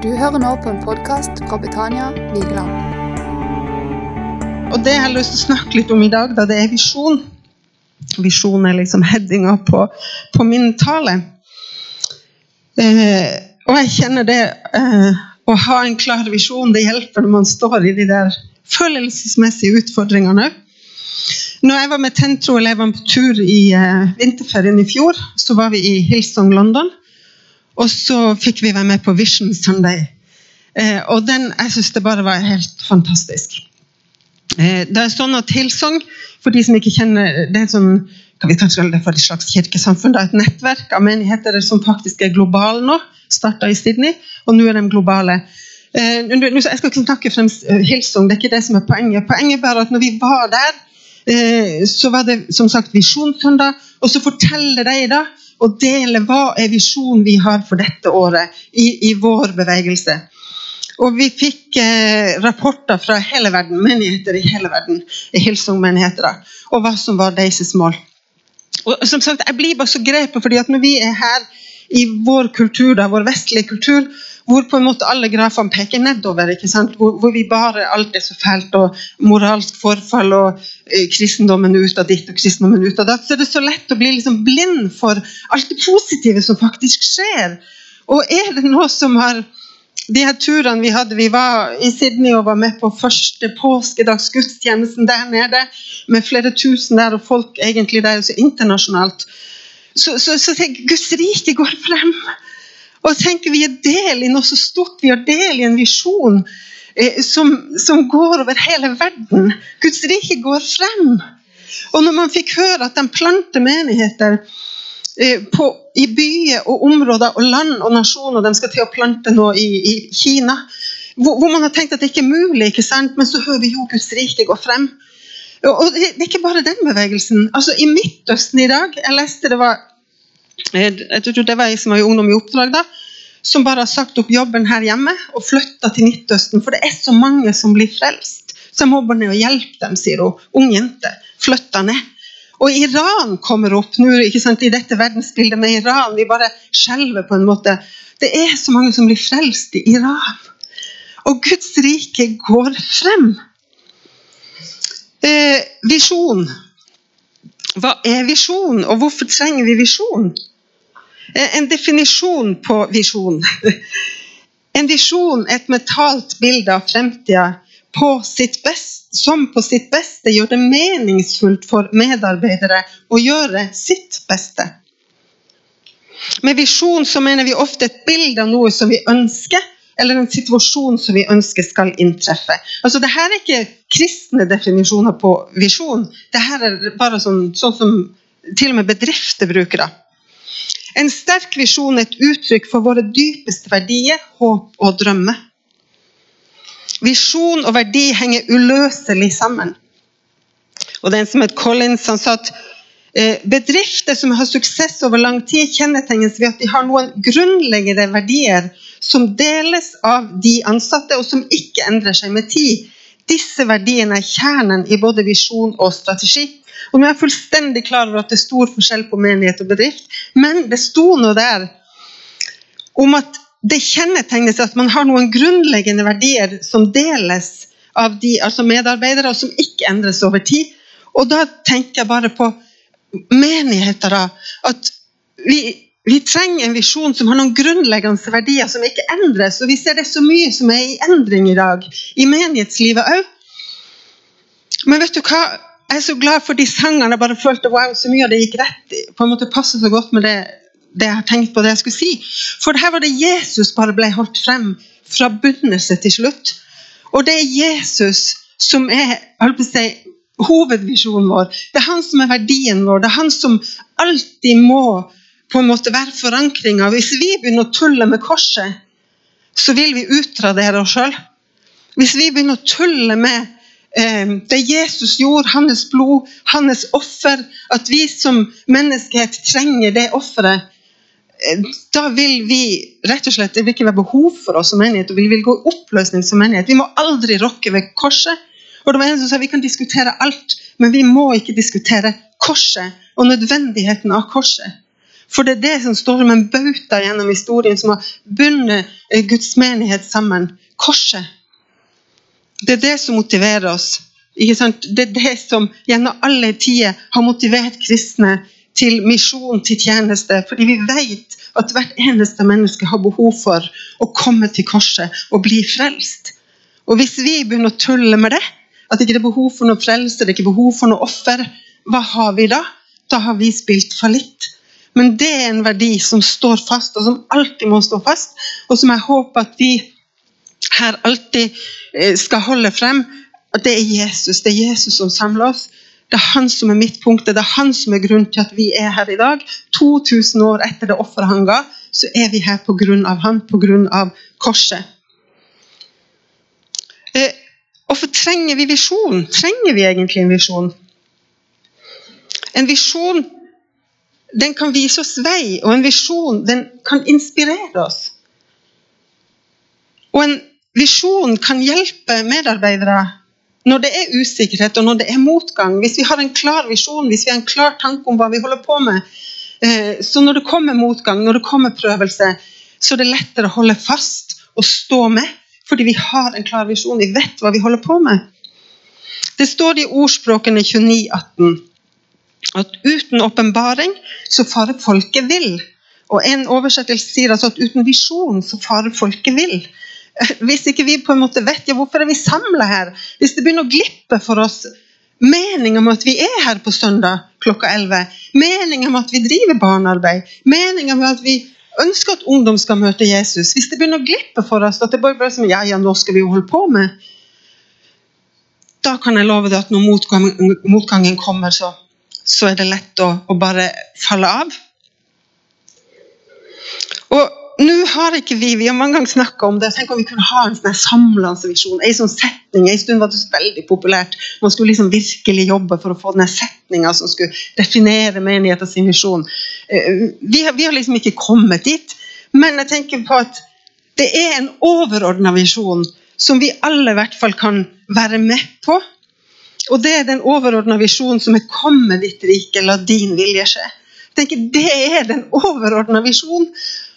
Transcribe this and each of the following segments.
Du hører nå på en podkast fra Betania Vigeland. Og det jeg har lyst til å snakke litt om i dag, da, det er visjon. Visjon er liksom headinga på, på min tale. Eh, og jeg kjenner det eh, å ha en klar visjon, det hjelper når man står i de der følelsesmessige utfordringene. Når jeg var med Tentro-elevene på tur i eh, vinterferien i fjor, så var vi i Hillsong London. Og så fikk vi være med på Vision Sunday. Eh, og den, jeg syns det bare var helt fantastisk. Eh, det er sånn at Hillsong, for de som ikke kjenner det er sånn, kan vi kanskje kalle det for et slags kirkesamfunn, er et nettverk av menigheter som faktisk er globale nå. Starta i Sydney, og nå er de globale. Eh, jeg skal ikke snakke frem Hilsong, Hillsong, det er ikke det som er poenget. Poenget er bare at når vi var der, eh, så var det som sagt Visjonssøndag, og så forteller de da og dele hva er visjonen vi har for dette året i, i vår bevegelse. Og vi fikk eh, rapporter fra hele verden, menigheter i hele verden, i Hillsong-menigheter, og hva som var deres mål. Og som sagt, Jeg blir bare så grepet, fordi at når vi er her i vår kultur, da, vår vestlige kultur, hvor på en måte alle grafene peker nedover. ikke sant? Hvor, hvor, vi bare alt er så fælt, og moralsk forfall, og eh, kristendommen ut av ditt og kristendommen ut av datt. Så er det så lett å bli liksom blind for alt det positive som faktisk skjer. Og er det noe som har de her turene vi hadde, vi var i Sydney og var med på første påskedagsgudstjenesten der nede, med flere tusen der, og folk egentlig der så internasjonalt. Så, så, så tenk, Guds rike går frem. Og tenker Vi er del i noe så stort. Vi har del i en visjon eh, som, som, går over hele verden. Guds rike går frem. Og når man fikk høre at de planter menigheter eh, på, i byer og områder og land og nasjoner De skal til å plante nå i, i Kina. Hvor, hvor, man har tenkt at det ikke er mulig, ikke sant? men så hører vi jo Guds rike gå frem. Og det, det er ikke bare den bevegelsen. Altså I Midtøsten i dag Jeg leste det var jeg tror det var jeg som var i Ungdom i oppdrag, da, som bare har sagt opp jobben her hjemme og flytta til Midtøsten. For det er så mange som blir frelst. Så jeg må bare ned og hjelpe dem, sier hun. Ung jente. Flytta ned. Og Iran kommer opp nå ikke sant, i dette verdensbildet med Iran. Vi bare skjelver på en måte. Det er så mange som blir frelst i Iran. Og Guds rike går frem. Eh, visjon. Hva er visjon, og hvorfor trenger vi visjon? Eh, en definisjon på visjon. En visjon er et mentalt bilde av fremtida som på sitt beste gjør det meningsfullt for medarbeidere å gjøre sitt beste. Med visjon så mener vi ofte et bilde av noe som vi ønsker, eller en situasjon som vi ønsker skal inntreffe. Altså, Dette er ikke kristne definisjoner på visjon. Dette er bare sånn, sånn som til og med bedrifter bruker det. En sterk visjon er et uttrykk for våre dypeste verdier, håp og drømmer. Visjon og verdi henger uløselig sammen. Og Den som het Collins, han sa at eh, bedrifter som har suksess over lang tid, kjennetegnes ved at de har noen grunnleggende verdier som deles av de ansatte, og som ikke endrer seg med tid. Disse verdiene er kjernen i både visjon og strategi. Og vi er fullstendig klar over at det er stor forskjell på menighet og bedrift, men det sto noe der om at det kjennetegnes at man har noen grunnleggende verdier som deles av de, altså medarbeidere, og som ikke endres over tid. Og da tenker jeg bare på menigheter. At vi, vi trenger en visjon som har noen grunnleggende verdier som ikke endres. Og vi ser det så mye som er i endring i dag, i menighetslivet òg. Men vet du hva? Jeg er så glad for de sangene. Jeg bare følte wow, så mye av det gikk rett. på en måte passet så godt med det, det jeg har tenkt på det jeg skulle si. For her var det Jesus bare ble holdt frem fra begynnelse til slutt. Og det er Jesus som er si, hovedvisjonen vår. Det er han som er verdien vår. Det er han som alltid må på en måte være forankringa. Hvis vi begynner å tulle med korset, så vil vi utradere oss sjøl. Hvis vi begynner å tulle med det Jesus gjorde, hans blod, hans offer, at vi som menneskehet trenger det offeret, eh, da vil vi rett og slett, det vil ikke være behov for oss som menighet, og vi vil gå i oppløsning som menighet. Vi må aldri rokke ved korset. Og det var en som sa Vi kan diskutere alt, men vi må ikke diskutere korset og nødvendigheten av korset. For det er det som står som en bauta gjennom historien, som har bundet eh, Guds menighet sammen. Korset. Det er det som motiverer oss. Det er det som gjennom alle tider har motivert kristne til misjon, til tjeneste. Fordi vi vet at hvert eneste menneske har behov for å komme til korset og bli frelst. Og hvis vi begynner å tulle med det, at det ikke er behov for noe frelse, det er ikke behov for noe offer, hva har vi da? Da har vi spilt fallitt. Men det er en verdi som står fast, og som alltid må stå fast, og som jeg håper at vi her alltid eh, skal holde frem. At det er Jesus. Det er Jesus som samler oss. Det er han som er midtpunktet, det er han som er grunnen til at vi er her i dag. 2000 år etter det offeret han ga, så er vi her av han, av korset. Eh, hvorfor trenger vi visjon? Trenger vi egentlig en visjon? En visjon den kan vise oss vei, og en visjon den kan inspirere oss. Og en visjon kan hjelpe medarbeidere når det er usikkerhet og når det er motgang. Hvis vi har en klar visjon, hvis vi har en klar tanke om hva vi holder på med, eh, så når det kommer motgang, når det kommer prøvelse, så er det lettere å holde fast og stå med. Fordi vi har en klar visjon, vi vet hva vi holder på med. Det står i ordspråkene 2918 at uten åpenbaring så farer folket vill. Og En oversettelse sier altså at uten visjon så farer folket vill. Hvis ikke vi på en måte vet ja, hvorfor er vi samla her, hvis det begynner å glippe for oss meninga med at vi er her på søndag klokka 11, meninga med at vi driver barnearbeid, meninga med at vi ønsker at ungdom skal møte Jesus, hvis det begynner å glippe for oss at det bare er som, ja, ja, nå skal vi jo holde på med, da kan jeg love deg at når motgangen, motgangen kommer, så så er det lett å, å bare falle av. Og nå har ikke vi vi har mange ganger snakka om det. Tenk om vi kunne ha en sånn samlende visjon. En sånn setning, En stund var det veldig populært. Man skulle liksom virkelig jobbe for å få den setninga som skulle definere menighetens visjon. Eh, vi vi har liksom ikke kommet dit. Men jeg tenker på at det er en overordna visjon som vi alle i hvert fall kan være med på. Og det er den overordna visjonen som er 'Komme ditt rike, la din vilje skje'. Jeg tenker, Det er den overordna visjonen.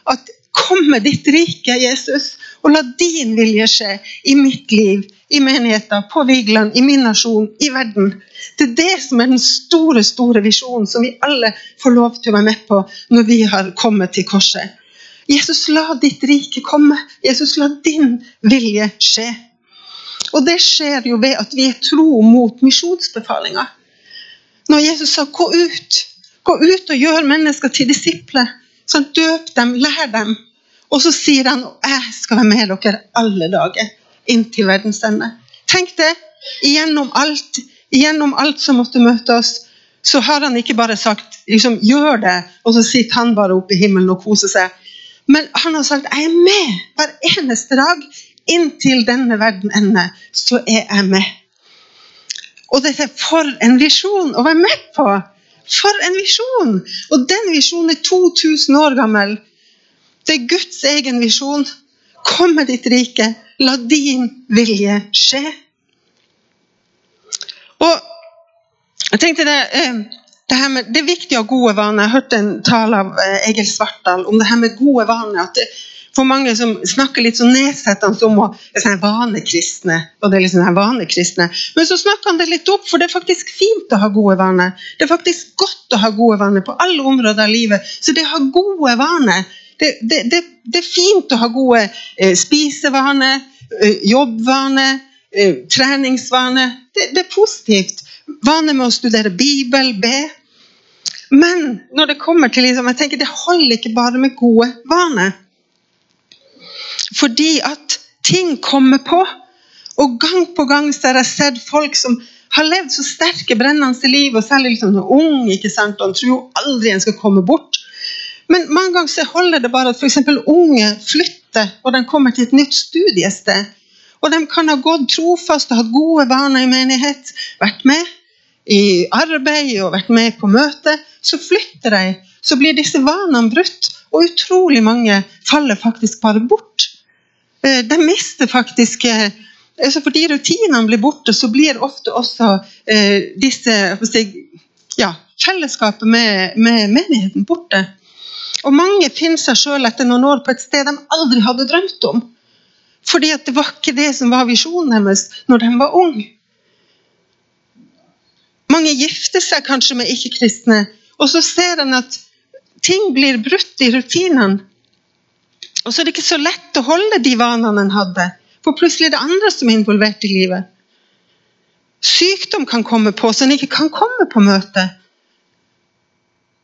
At 'Kom med ditt rike, Jesus, og la din vilje skje' i mitt liv, i menigheten, på Vigeland, i min nasjon, i verden. Det er det som er den store, store visjonen som vi alle får lov til å være med på når vi har kommet til korset. Jesus, la ditt rike komme. Jesus, la din vilje skje. Og det skjer jo ved at vi er tro mot misjonsbefalinga. Når Jesus sa 'gå ut', gå ut og gjør mennesker til disipler. Sånn, døp dem, lær dem. Og så sier han 'jeg skal være med dere alle dager inntil verdens ende'. Tenk det! Gjennom alt, alt som måtte møte oss, så har han ikke bare sagt liksom, 'gjør det', og så sitter han bare oppe i himmelen og koser seg. Men han har sagt 'jeg er med hver eneste dag inntil denne verden ender, så er jeg med. Og dette er for en visjon å være med på! For en visjon! Og den visjonen er 2000 år gammel. Det er Guds egen visjon. Kom med ditt rike. La din vilje skje. Og jeg tenkte det, eh, det, med, det er viktig å ha gode vaner. Jeg hørte en tale av eh, Egil Svartdal om det her med gode vaner. at det, for mange som snakker litt sånn nedsettende om å sånn vanekristne. og det er liksom sånn vanekristne. Men så snakker han det litt opp, for det er faktisk fint å ha gode vaner. Det er faktisk godt å ha gode vaner på alle områder av livet. Så det å ha gode vaner det, det, det, det, er fint å ha gode eh, spisevaner, eh, jobbvaner, eh, treningsvaner. Det, er positivt. Vaner med å studere Bibel, be. Men når det kommer til liksom, jeg tenker det holder ikke bare med gode vaner. Fordi at ting kommer på. Og gang på gang så har jeg sett folk som har levd så sterke, brennende liv, og særlig liksom når ung, ikke sant, og han tror jo aldri en skal komme bort. Men mange ganger så holder det bare at f.eks. unge flytter, og de kommer til et nytt studiested. Og de kan ha gått trofast og hatt gode vaner i menighet, vært med i arbeid og vært med på møte. Så flytter de, så blir disse vanene brutt, og utrolig mange faller faktisk bare bort. Eh, de mister faktisk eh, altså Fordi rutinene blir borte, så blir ofte også eh, disse ja, fellesskapet med, med, menigheten borte. Og mange finner seg sjøl etter noen år på et sted de aldri hadde drømt om. Fordi at det var ikke det som var visjonen deres når de var unge. Mange gifter seg kanskje med ikke-kristne, og så ser en at ting blir brutt i rutinene. Og så er det ikke så lett å holde de vanene en hadde, for plutselig er det andre som er involvert i livet. Sykdom kan komme på så en ikke kan komme på møte.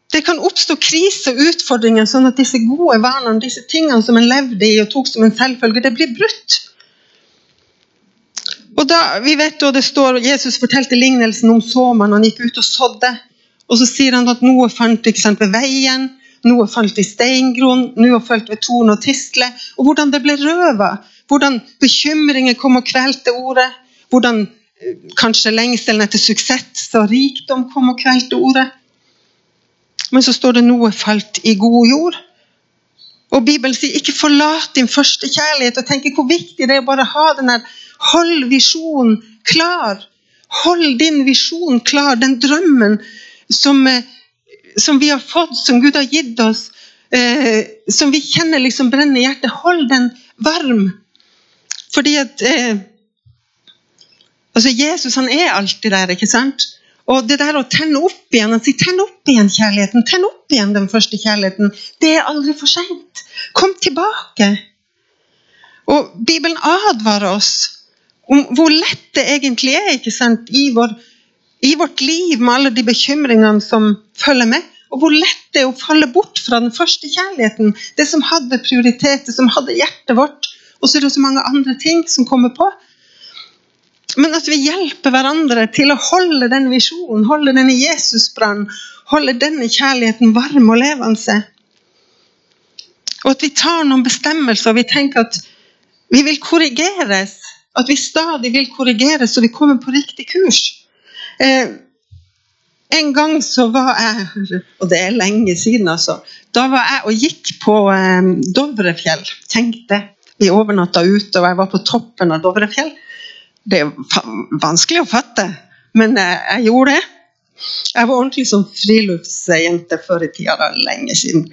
Det kan oppstå kriser og utfordringer, sånn at disse gode vanene, disse tingene som en levde i og tok som en selvfølge, det blir brutt. Og da, vi vet jo det står, Jesus fortalte lignelsen om såmannen. Han gikk ut og sådde. Og så sier han at noe fant ved veien, noe falt i steingrunn, noe falt ved torn og tisle. Og hvordan det ble røva. Hvordan bekymringer kom og kvelte ordet. Hvordan eh, kanskje lengselen etter suksess og rikdom kom og kvelte ordet. Men så står det noe falt i god jord. Og Bibelen sier ikke forlat din første kjærlighet. og tenk hvor viktig det er å bare ha den der Hold visjonen klar. Hold din visjon klar, den drømmen som, eh, som vi har fått, som Gud har gitt oss, eh, som vi kjenner liksom brenner i hjertet. Hold den varm. Fordi at eh, altså Jesus han er alltid der, ikke sant? Og det der å tenne opp igjen han sier, 'tenn opp igjen kjærligheten', tenn opp igjen den første kjærligheten, det er aldri for seint. Kom tilbake. Og Bibelen advarer oss om hvor lett det egentlig er ikke sant, i, vår, i vårt liv med alle de bekymringene som følger med. Og hvor lett det er å falle bort fra den første kjærligheten. Det som hadde prioritet, det som hadde hjertet vårt. Og så er det så mange andre ting som kommer på. Men at vi hjelper hverandre til å holde den visjonen, holde denne Jesusbrann, holde denne kjærligheten varm og levende. Og at vi tar noen bestemmelser og vi tenker at vi vil korrigeres. At vi stadig vil korrigeres så vi kommer på riktig kurs. Eh, en gang så var jeg, og det er lenge siden, altså, da var jeg og gikk på eh, Dovrefjell. Tenkte, Vi overnatta ute, og jeg var på toppen av Dovrefjell. Det er vanskelig å fatte, men eh, jeg gjorde det. Jeg var ordentlig som friluftsjente før i tida, da, lenge siden.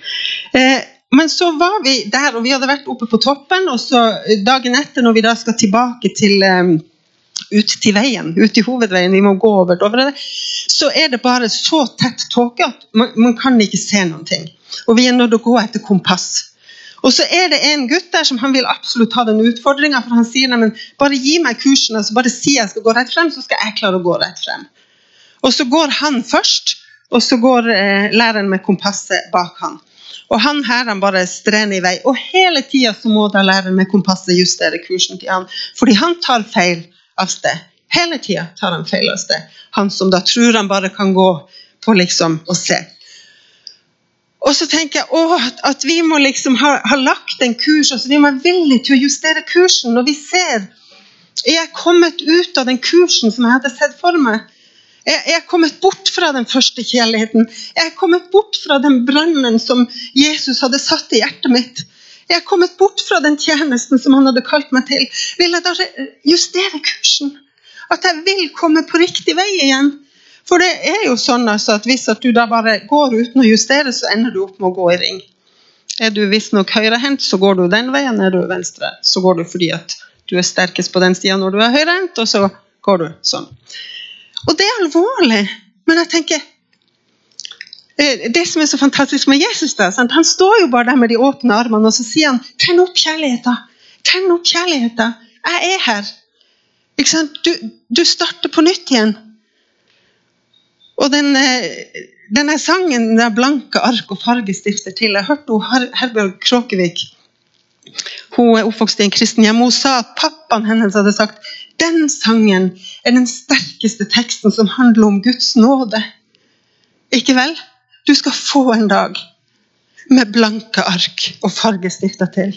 Eh, men så var vi der, og vi hadde vært oppe på toppen. Og så dagen etter, når vi da skal tilbake til um, ut til veien, ut i hovedveien, vi må gå over Dovre, så er det bare så tett tåke at man, man, kan ikke se noen ting. Og vi er nødt til å gå etter kompass. Og så er det en gutt der som han vil absolutt ha den utfordringa, for han sier neimen, bare gi meg kursen, altså bare si jeg skal gå rett frem, så skal jeg klare å gå rett frem. Og så går han først, og så går eh, læreren med kompasset bak han. Og han her han bare strener i vei. Og hele tida må da læreren med kompasset justere kursen til han, fordi han tar feil av sted. Hele tida tar han feil av sted. Han som da tror han bare kan gå på liksom og se. Og så tenker jeg å, at vi må liksom ha, ha lagt en kurs, altså vi må være villige til å justere kursen. Når vi ser jeg er kommet ut av den kursen som jeg hadde sett for meg. Jeg er kommet bort fra den første kjærligheten. Jeg er kommet bort fra den brannen som Jesus hadde satt i hjertet mitt. Jeg er kommet bort fra den tjenesten som han hadde kalt meg til. Vil jeg da justere kursen? At jeg vil komme på riktig vei igjen? For det er jo sånn altså, at hvis at du da bare går uten å justere, så ender du opp med å gå i ring. Er du visstnok høyrehendt, så går du den veien. Er du venstre, så går du fordi at du er sterkest på den sida når du er høyrehendt, og så går du sånn. Og det er alvorlig. Men jeg tenker eh, Det som er så fantastisk med Jesus, da, sant? han står jo bare der med de åpne armene, og så sier han 'Tenn opp kjærligheten'. Tenn opp kjærligheten. Jeg er her. Du, du starter på nytt igjen. Og den, eh, denne sangen der 'Blanke ark og fargestifter' til Jeg hørte Her Herbjørg Kråkevik. Hun er oppvokst i en kristen hjem. Hun sa at pappaen hennes hadde sagt den sangen er den sterkeste teksten som handler om Guds nåde. Ikke vel? Du skal få en dag med blanke ark og fargestifter til.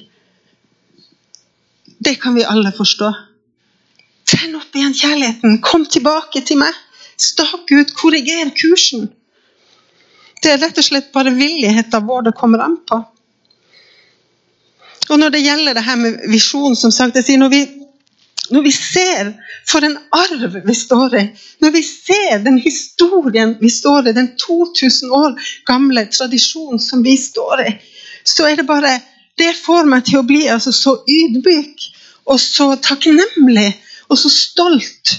Det kan vi alle forstå. Tenn opp igjen kjærligheten. Kom tilbake til meg. Stak ut, korriger kursen. Det er rett og slett bare villigheten vår det kommer an på. Og Når det gjelder det her med visjon, som sagt, jeg sier når vi, når vi ser for en arv vi står i, når vi ser den historien vi står i, den 2000 år gamle tradisjonen som vi står i, så er det bare Det får meg til å bli altså så ydmyk og så takknemlig og så stolt.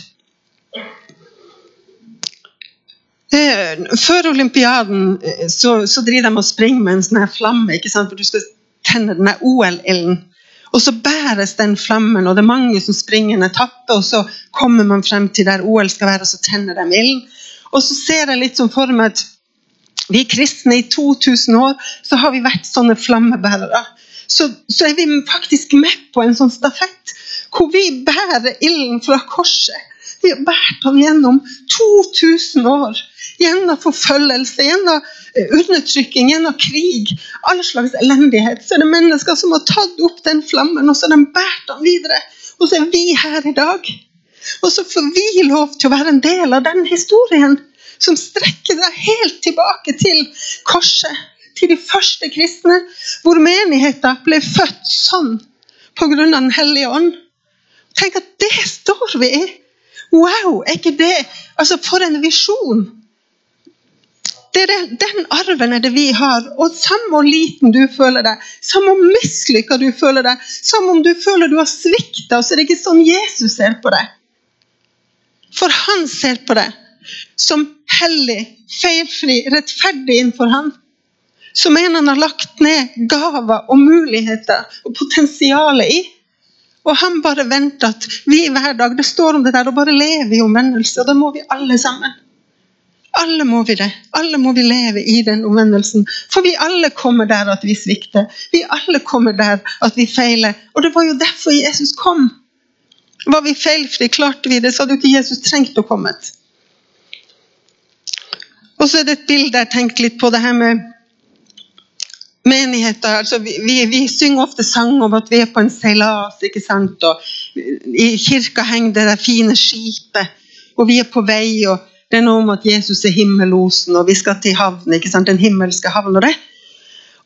Eh, før olympiaden eh, så, så driver de og springer med en sånn her flamme, for du skal tenne den OL-ilden. Og så bæres den flammen, og det er mange som springer en etappe, og så kommer man frem til der OL skal være, og så tenner de ilden. Og så ser jeg litt sånn for meg at vi kristne i 2000 år så har vi vært sånne flammebærere. Så, så er vi faktisk med på en sånn stafett hvor vi bærer ilden fra korset. Vi har båret ham gjennom 2000 år. Gjennom forfølgelse, gjennom eh, undertrykking, gjennom krig. All slags elendighet. Så er det mennesker som har tatt opp den flammen og så har de båret den videre. Og så er vi her i dag. Og så får vi lov til å være en del av den historien som strekker seg helt tilbake til korset. Til de første kristne, hvor menigheten ble født sånn pga. Den hellige ånd. Tenk at det står vi i! Wow! Er ikke det Altså, for en visjon! Det er den, den arven er det vi har. Og samme hvor liten du føler deg, samme hvor mislykka du føler deg, samme om du føler du har svikta, så er det ikke sånn Jesus ser på deg. For han ser på deg som hellig, feilfri, rettferdig innenfor han. Som en han har lagt ned gaver og muligheter og potensialet i. Og han bare venter at vi hver dag Det står om det der å bare leve i omvendelse, og det må vi alle sammen. Alle må vi det. Alle må vi leve i den omvendelsen. For vi alle kommer der at vi svikter. Vi alle kommer der at vi feiler. Og det var jo derfor Jesus kom. Var vi feilfri, klarte vi det, så hadde jo ikke Jesus trengt å komme. Og så er det et bilde jeg tenkte litt på det her med menigheter. Altså, vi, vi, vi, synger ofte sang om at vi er på en seilas, ikke sant? og i kirka henger det der fine skipet, og vi er på vei. og Det er noe om at Jesus er himmelosen, og vi skal til havn, ikke sant? den himmelske havn. og det.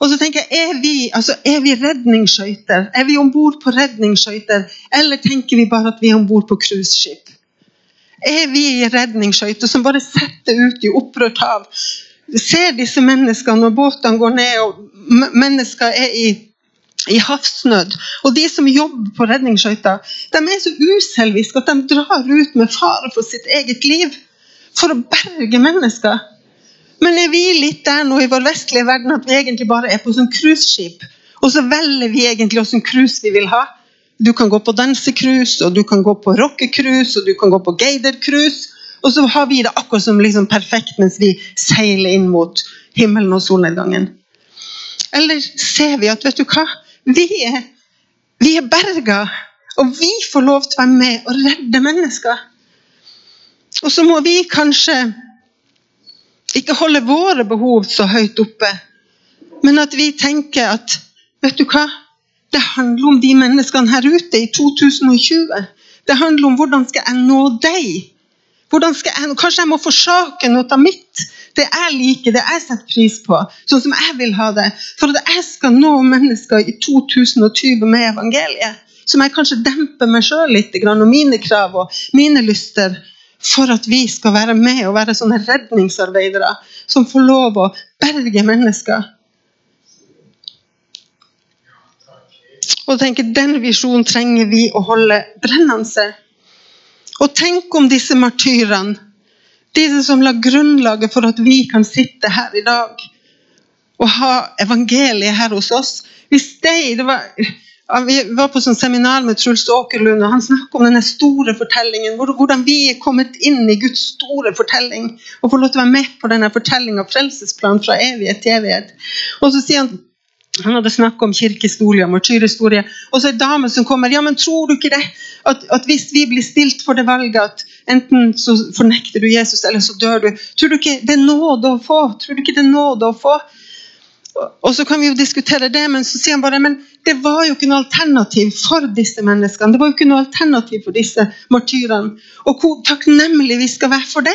Og så tenker jeg, Er vi, altså, er vi redningsskøyter? Er vi om bord på redningsskøyter, eller tenker vi bare at vi er om bord på cruiseskip? Er vi redningsskøyter som bare setter ut i opprørt hav? Ser disse menneskene når båtene går ned og mennesker er i, i havsnød. Og de som jobber på redningsskøyter, de er så uselviske at de drar ut med fare for sitt eget liv for å berge mennesker. Men er vi litt der nå i vår vestlige verden at vi egentlig bare er på sånn cruiseskip? Og så velger vi egentlig hvilken cruise vi vil ha. Du kan gå på dansecruise, og du kan gå på rockecruise, og du kan gå på gader-cruise. Og så har vi det akkurat som liksom perfekt mens vi seiler inn mot himmelen og solnedgangen. Eller ser vi at vet du hva? Vi er, vi er berga, og vi får lov til å være med og redde mennesker. Og så må vi kanskje ikke holde våre behov så høyt oppe, men at vi tenker at vet du hva? Det handler om de menneskene her ute i 2020. Det handler om hvordan skal jeg nå deg? Hvordan skal jeg, kanskje jeg må forsake noe av mitt, det jeg liker, det jeg setter pris på, sånn som jeg vil ha det. For at jeg skal nå mennesker i 2020 med evangeliet, så må jeg kanskje dempe meg sjøl litt og mine krav og mine lyster. For at vi skal være med og være sånne redningsarbeidere som får lov å berge mennesker. Og tenker, Den visjonen trenger vi å holde brennende. Og tenk om disse martyrene, disse som la grunnlaget for at vi kan sitte her i dag og ha evangeliet her hos oss. Hvis de, det var, Vi var på sånn seminar med Truls Åkerlund, og han snakket om denne store fortellingen. Hvordan vi er kommet inn i Guds store fortelling og får lov til å være med på denne fortellinga, frelsesplanen fra evighet til evighet. Og så sier han han hadde snakket om kirkehistorie og martyrhistorie. Og så er dame som kommer. ja, men Tror du ikke det? At, at, hvis vi blir stilt for det valget at enten så fornekter du Jesus, eller så dør du. Tror du ikke det er nåde å få? Tror du ikke det er nåde å få? Og så kan vi jo diskutere det, men så sier han bare men det var jo ikke noe alternativ for disse menneskene. Det var jo ikke noe alternativ for disse martyrene. Og hvor takknemlige vi skal være for det.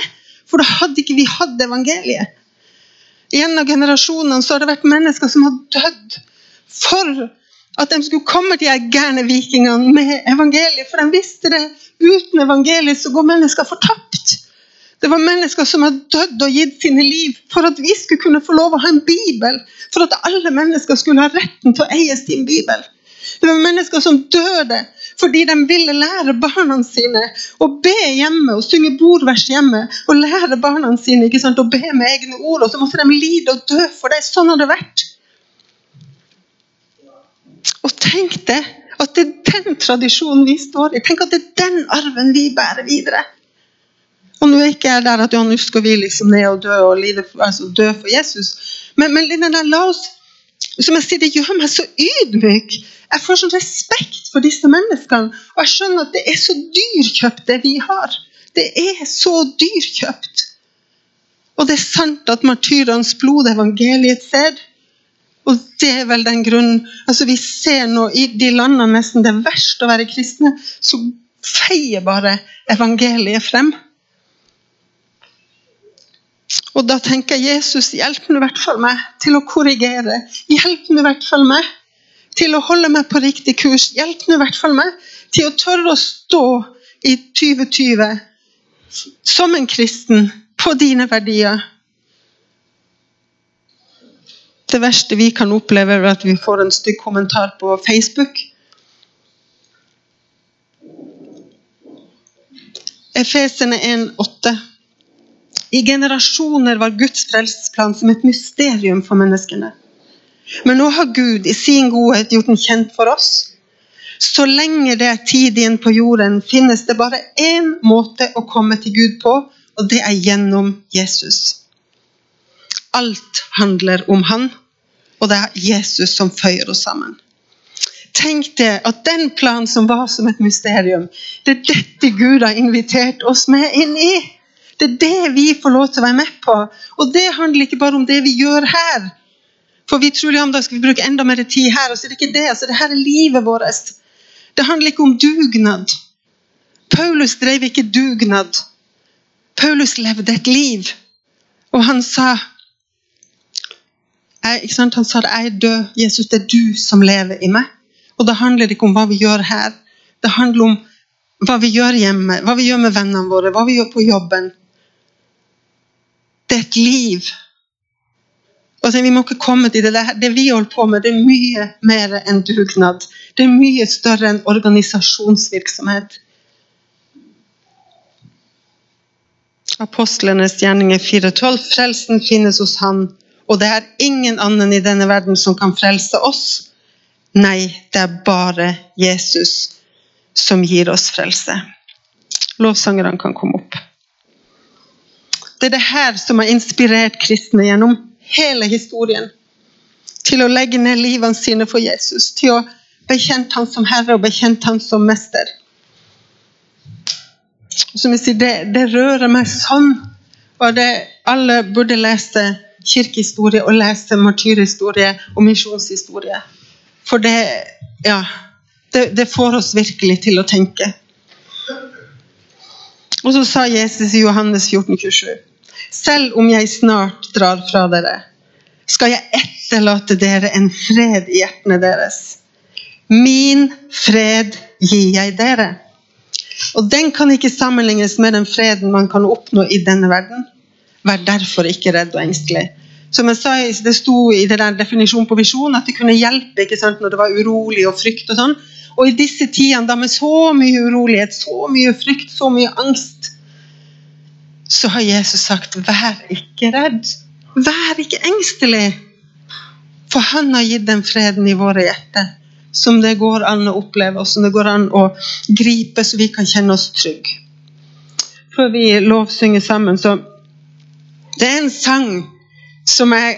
For da hadde ikke vi hatt evangeliet. Av generasjonene så har det vært mennesker som har dødd for at de skulle komme, de her gærne vikingene, med evangeliet. For de visste det. Uten evangeliet så går mennesker fortapt. Det var mennesker som har dødd og gitt sine liv for at vi skulle kunne få lov å ha en bibel. For at alle mennesker skulle ha retten til å eie sin bibel. Det var mennesker som døde fordi de ville lære barna sine å be hjemme og synge bordvers hjemme. Og lære barna sine ikke sant, å be med egne ord, og så måtte de lide og dø for det. Sånn har det vært. Og tenk det, at det er den tradisjonen vi står i. Tenk at det er den arven vi bærer videre. Og nå er ikke jeg der at ja, nå skal vi liksom ned og dø og lide, altså dø for Jesus. Men, men der, la oss som jeg sier, Det gjør meg så ydmyk. Jeg får sånn respekt for disse menneskene. Og jeg skjønner at det er så dyrkjøpt, det vi har. Det er så dyrkjøpt. Og det er sant at martyrenes blod, evangeliet ser. Og det er vel den grunnen altså Vi ser nå i de landene nesten det er verst å være kristne, så feier bare evangeliet frem. Og da tenker jeg Jesus, hjelp nå i hvert fall meg til å korrigere. Hjelp nå i hvert fall meg til å holde meg på riktig kurs. Hjelp nå i hvert fall meg til å tørre å stå i 2020 som en kristen på dine verdier. Det verste vi kan oppleve, er at vi får en stygg kommentar på Facebook. Efesene 1,8. I generasjoner var Guds frelsesplan som et mysterium for menneskene. Men nå har Gud i sin godhet gjort den kjent for oss. Så lenge det er tid igjen på jorden, finnes det bare én måte å komme til Gud på, og det er gjennom Jesus. Alt handler om Han, og det er Jesus som føyer oss sammen. Tenk deg at den planen som var som et mysterium, det er dette Gud har invitert oss med inn i. Det er det vi får lov til å være med på. Og det handler ikke bare om det vi gjør her. For vi tror om da skal vi bruke enda mer tid her. og så er det ikke det. Altså, det her er livet vårt. Det handler ikke om dugnad. Paulus drev ikke dugnad. Paulus levde et liv. Og han sa jeg, Han sa det, jeg er død. Jesus, det er du som lever i meg. Og da handler det ikke om hva vi gjør her. Det handler om hva vi gjør hjemme, hva vi gjør med vennene våre, hva vi gjør på jobben. Det er et liv. Altså, vi må ikke komme til det. Det vi holder på med, det er mye mer enn dugnad. Det er mye større enn organisasjonsvirksomhet. Apostlenes gjerninger 4.12. Frelsen finnes hos Han, og det er ingen annen i denne verden som kan frelse oss. Nei, det er bare Jesus som gir oss frelse. Lovsangerne kan komme opp. Det er det her som har inspirert kristne gjennom hele historien til å legge ned livene sine for Jesus, til å bekjente ham som herre og bekjente ham som mester. Som jeg sier, det, det rører meg sånn. Og det, alle burde lese kirkehistorie og lese martyrhistorie og misjonshistorie. For det, ja, det, det får oss virkelig til å tenke. Og så sa Jesus i Johannes 14, 27 selv om jeg snart drar fra dere, skal jeg etterlate dere en fred i hjertene deres. Min fred gir jeg dere. Og den kan ikke sammenlignes med den freden man kan oppnå i denne verden. Vær derfor ikke redd og engstelig. Som jeg sa, Det sto i det der definisjonen på visjon at det kunne hjelpe når det var urolig og frykt. Og sånn. Og i disse tidene med så mye urolighet, så mye frykt, så mye angst, så har Jesus sagt 'vær ikke redd'. Vær ikke engstelig. For han har gitt den freden i våre hjerter som det går an å oppleve, og som det går an å gripe, så vi kan kjenne oss trygge. Før vi lovsynger sammen, så Det er en sang som jeg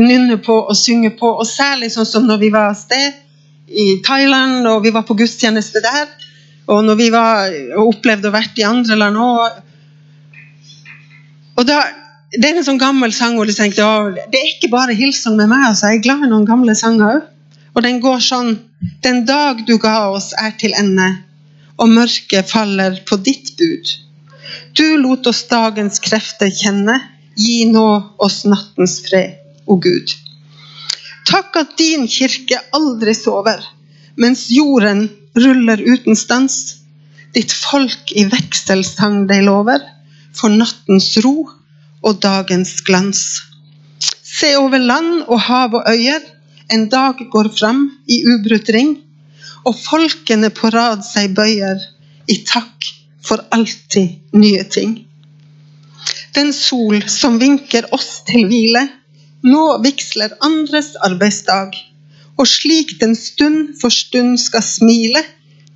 nynner på og synger på, og særlig sånn som når vi var av sted i Thailand, og vi var på gudstjeneste der, og når vi var og opplevde å vært i andre land òg og da, Det er en sånn gammel sang hvor du tenkte det er ikke bare hilsen med meg. altså Jeg er glad i noen gamle sanger òg. Og den går sånn Den dag du ga oss, er til ende, og mørket faller på ditt bud. Du lot oss dagens krefter kjenne, gi nå oss nattens fred, o Gud. Takk at din kirke aldri sover, mens jorden ruller uten stans. Ditt folk i vekselsang deg lover, for nattens ro og dagens glans. Se over land og hav og øyer, en dag går fram i ubrutt ring, og folkene på rad seg bøyer i takk for alltid nye ting. Den sol som vinker oss til hvile, nå vigsler andres arbeidsdag, og slik den stund for stund skal smile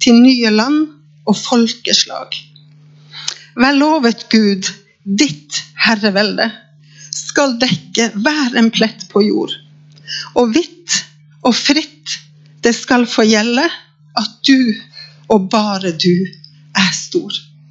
til nye land og folkeslag. Vær lovet Gud, ditt herrevelde skal dekke hver en plett på jord. Og hvitt og fritt det skal få gjelde at du og bare du er stor.